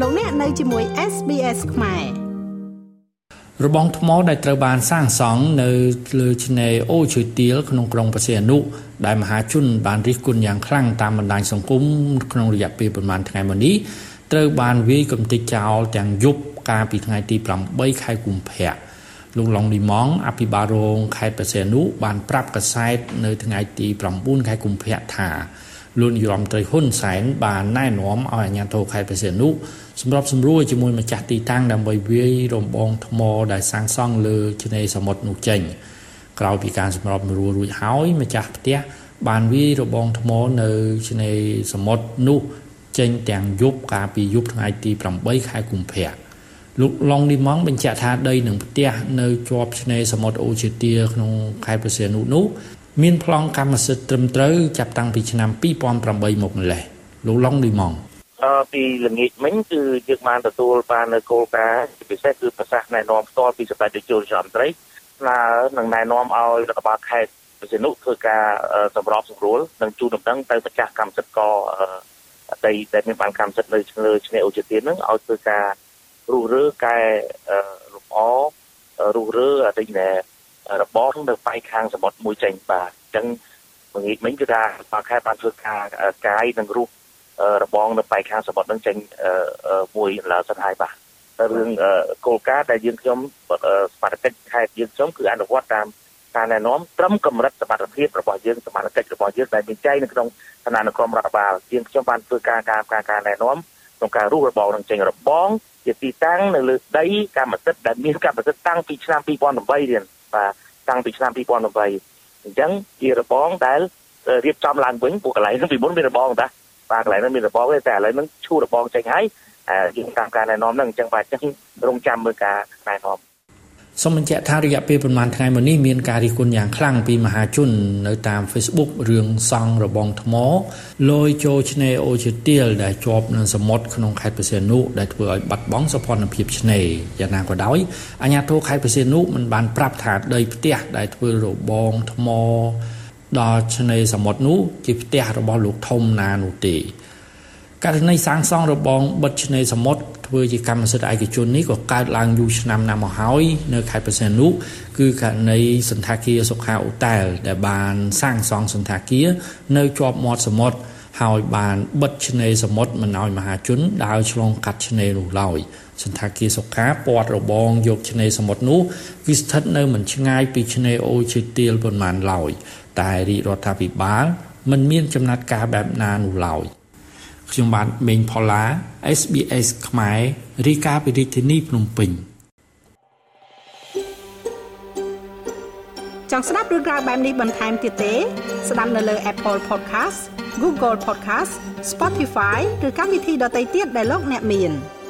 លោកអ្នកនៅជាមួយ SBS ខ្មែររបងថ្មដែលត្រូវបានសាងសង់នៅលើឆ្នេរអូឈើទាលក្នុងក្រុងបរសេអនុដែលមហាជនបានរិះគន់យ៉ាងខ្លាំងតាមបណ្ដាញសង្គមក្នុងរយៈពេលប្រមាណថ្ងៃមុននេះត្រូវបានវាយកំទេចចោលទាំងយប់កាលពីថ្ងៃទី8ខែកុម្ភៈលោកឡុងលីម៉ងអភិបាលរងខេត្តបរសេនុបានប្រាប់កាសែតនៅថ្ងៃទី9ខែកុម្ភៈថា លោកនាយរដ្ឋមន្ត្រីហ៊ុនសែនបានណែនាំឲ្យអាជ្ញាធរខេត្តបរសេនុសម្របសម្រួលជាមួយម្ចាស់ទីតាំងដើម្បីវាយរំបងថ្មដែលសាងសង់លើឆ្នេរសមុទ្រនោះចេញក្រោយពីការសម្របសម្រួលរួចហើយម្ចាស់ផ្ទះបានវាយរបងថ្មនៅឆ្នេរសមុទ្រនោះចេញទាំងយប់កាលពីយប់ថ្ងៃទី8ខែកុម្ភៈលោកឡុងនីម៉ងបញ្ជាក់ថាដីនឹងផ្ទះនៅជាប់ឆ្នេរសមុទ្រអូជាទាក្នុងខេត្តប្រសេនុនោះ មានប្លង់កម្មសិទ្ធិត្រឹមត្រូវចាប់តាំងពីឆ្នាំ2008មកម្លេះលោកឡុងនីម៉ងអឺពីល្ងាចមិញគឺយើងបានទទួលបាននៅគោលការណ៍ពិសេសគឺប្រសាសន៍ណែនាំផ្ទាល់ពីសម្ដេចនាយករដ្ឋមន្ត្រីណានឹងណែនាំឲ្យរដ្ឋបាលខេត្តប្រសិទ្ធនុធ្វើការសម្របសម្រួលនិងជូនដំណឹងទៅម្ចាស់កម្មសិទ្ធិកដីដែលមានបានកម្មសិទ្ធិនៅលើឆ្នេរអូជាទៀននឹងឲ្យធ្វើការរុះរើកែលម្អរុះរើអីណែ របងនៅផ្នែកខាងសមុទ្រមួយចេញបាទអញ្ចឹងមួយមិញគឺថាបាខេតបានធ្វើការកាយនិងរូបរបងនៅផ្នែកខាងសមុទ្រនឹងចេញមួយឡើសិនហើយបាទតែរឿងគោលការណ៍ដែលយើងខ្ញុំសមត្ថកិច្ចខេត្តយើងខ្ញុំគឺអនុវត្តតាមការណែនាំត្រឹមកម្រិតសមត្ថភាពរបស់យើងសមត្ថកិច្ចរបស់យើងដែលមានចែងនៅក្នុងឋានានុក្រមរដ្ឋបាលយើងខ្ញុំបានធ្វើការការការការណែនាំក្នុងការរុះរបងនឹងចេញរបងជាទីតាំងនៅលើដីកម្មសិទ្ធិដែលមានកម្មសិទ្ធិតាំងពីឆ្នាំ2008រៀន បាទតាំងពីឆ្នាំ2008អញ្ចឹងជារបងដែលរៀបចំឡើងវិញពួកកន្លែងហ្នឹងពីមុនមានរបងតាបាទកន្លែងហ្នឹងមានរបងទេតែឥឡូវហ្នឹងឈូរបងចេញហើយយើងតាមការណែនាំហ្នឹងអញ្ចឹងបាទអញ្ចឹងរងចាំមើលការណែនាំ សូមបញ្ជាក់ថារយៈពេលប្រហែលថ្ងៃមុននេះមានការរិះគន់យ៉ាងខ្លាំងពីមហាជននៅតាម Facebook រឿងសង់របងថ្មលយចូលឆ្នេរអូជាទៀលដែលជាប់នឹងសមុទ្រក្នុងខេត្តបរសេនុដែលធ្វើឲ្យបាត់បង់សោភ័ណភាពឆ្នេរយ៉ាងណាក៏ដោយអាជ្ញាធរខេត្តបរសេនុមិនបានប្រាប់ថាដីផ្ទះដែលធ្វើរបងថ្មដល់ឆ្នេរសមុទ្រនោះជាផ្ទះរបស់លោកធំណានោះទេករណីសាងសង់របងបិទឆ្នេរសមុទ្រ ធ្វើជាកម្មសិទ្ធិឯកជននេះក៏កើតឡើងយូរឆ្នាំណាស់មកហើយនៅខេត្តបរសេនុគឺករណីសន្តាគារសុខាអូតែលដែលបានសាងសង់សន្តាគារនៅជាប់មាត់សមុទ្រហើយបានបិទឆ្នេរសមុទ្រមិនឲ្យមហាជនដើរឆ្លងកាត់ឆ្នេរនោះឡើយសន្តាគារសុខាពាត់របងយកឆ្នេរសមុទ្រនោះវាស្ថិតនៅមិនឆ្ងាយពីឆ្នេរអូឈើទាលប៉ុន្មានឡើយតែរាជរដ្ឋាភិបាលមិនមានចំណាត់ការបែបណានោះឡើយ ខ្ញុំបាទមេងផល្លា SBS ខ្មែររីកាពីរាជធានីភ្នំពេញចង់ស្ដាប់រឿងរ៉ាវបែបនេះបន្ថែមទៀតទេ ស្ដាប់នៅលើ Apple Podcast Google Podcast Spotify ឬកម្មវិធីដទៃទៀតដែលលោកអ្នកមាន។